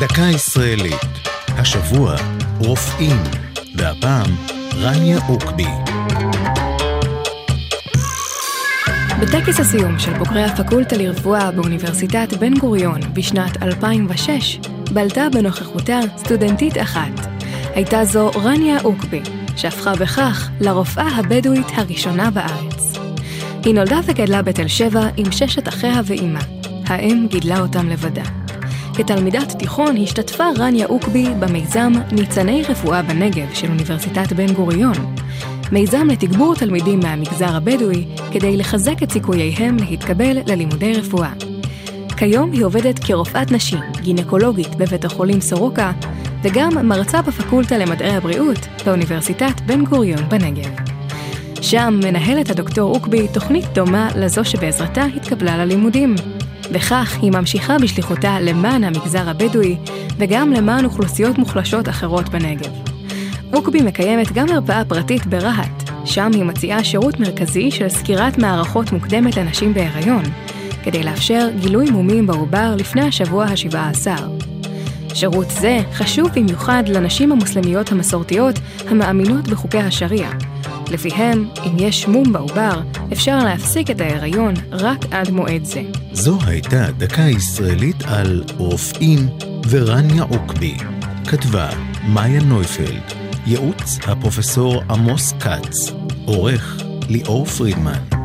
דקה ישראלית. השבוע רופאים, והפעם רניה אוקבי. בטקס הסיום של בוגרי הפקולטה לרפואה באוניברסיטת בן גוריון בשנת 2006, בלטה בנוכחותה סטודנטית אחת. הייתה זו רניה אוקבי, שהפכה בכך לרופאה הבדואית הראשונה בארץ. היא נולדה וגדלה בתל שבע עם ששת אחיה ואימה. האם גידלה אותם לבדה. כתלמידת תיכון השתתפה רניה אוקבי במיזם ניצני רפואה בנגב של אוניברסיטת בן גוריון. מיזם לתגבור תלמידים מהמגזר הבדואי כדי לחזק את סיכוייהם להתקבל ללימודי רפואה. כיום היא עובדת כרופאת נשים, גינקולוגית בבית החולים סורוקה, וגם מרצה בפקולטה למדעי הבריאות באוניברסיטת בן גוריון בנגב. שם מנהלת הדוקטור אוקבי תוכנית דומה לזו שבעזרתה התקבלה ללימודים. וכך היא ממשיכה בשליחותה למען המגזר הבדואי וגם למען אוכלוסיות מוחלשות אחרות בנגב. אוקבי מקיימת גם מרפאה פרטית ברהט, שם היא מציעה שירות מרכזי של סקירת מערכות מוקדמת לנשים בהיריון, כדי לאפשר גילוי מומים בעובר לפני השבוע ה-17. שירות זה חשוב במיוחד לנשים המוסלמיות המסורתיות המאמינות בחוקי השריעה, לפיהם, אם יש מום בעובר, אפשר להפסיק את ההיריון רק עד מועד זה. זו הייתה דקה ישראלית על רופאים ורניה עוקבי. כתבה מאיה נויפלד, ייעוץ הפרופסור עמוס כץ, עורך ליאור פרידמן.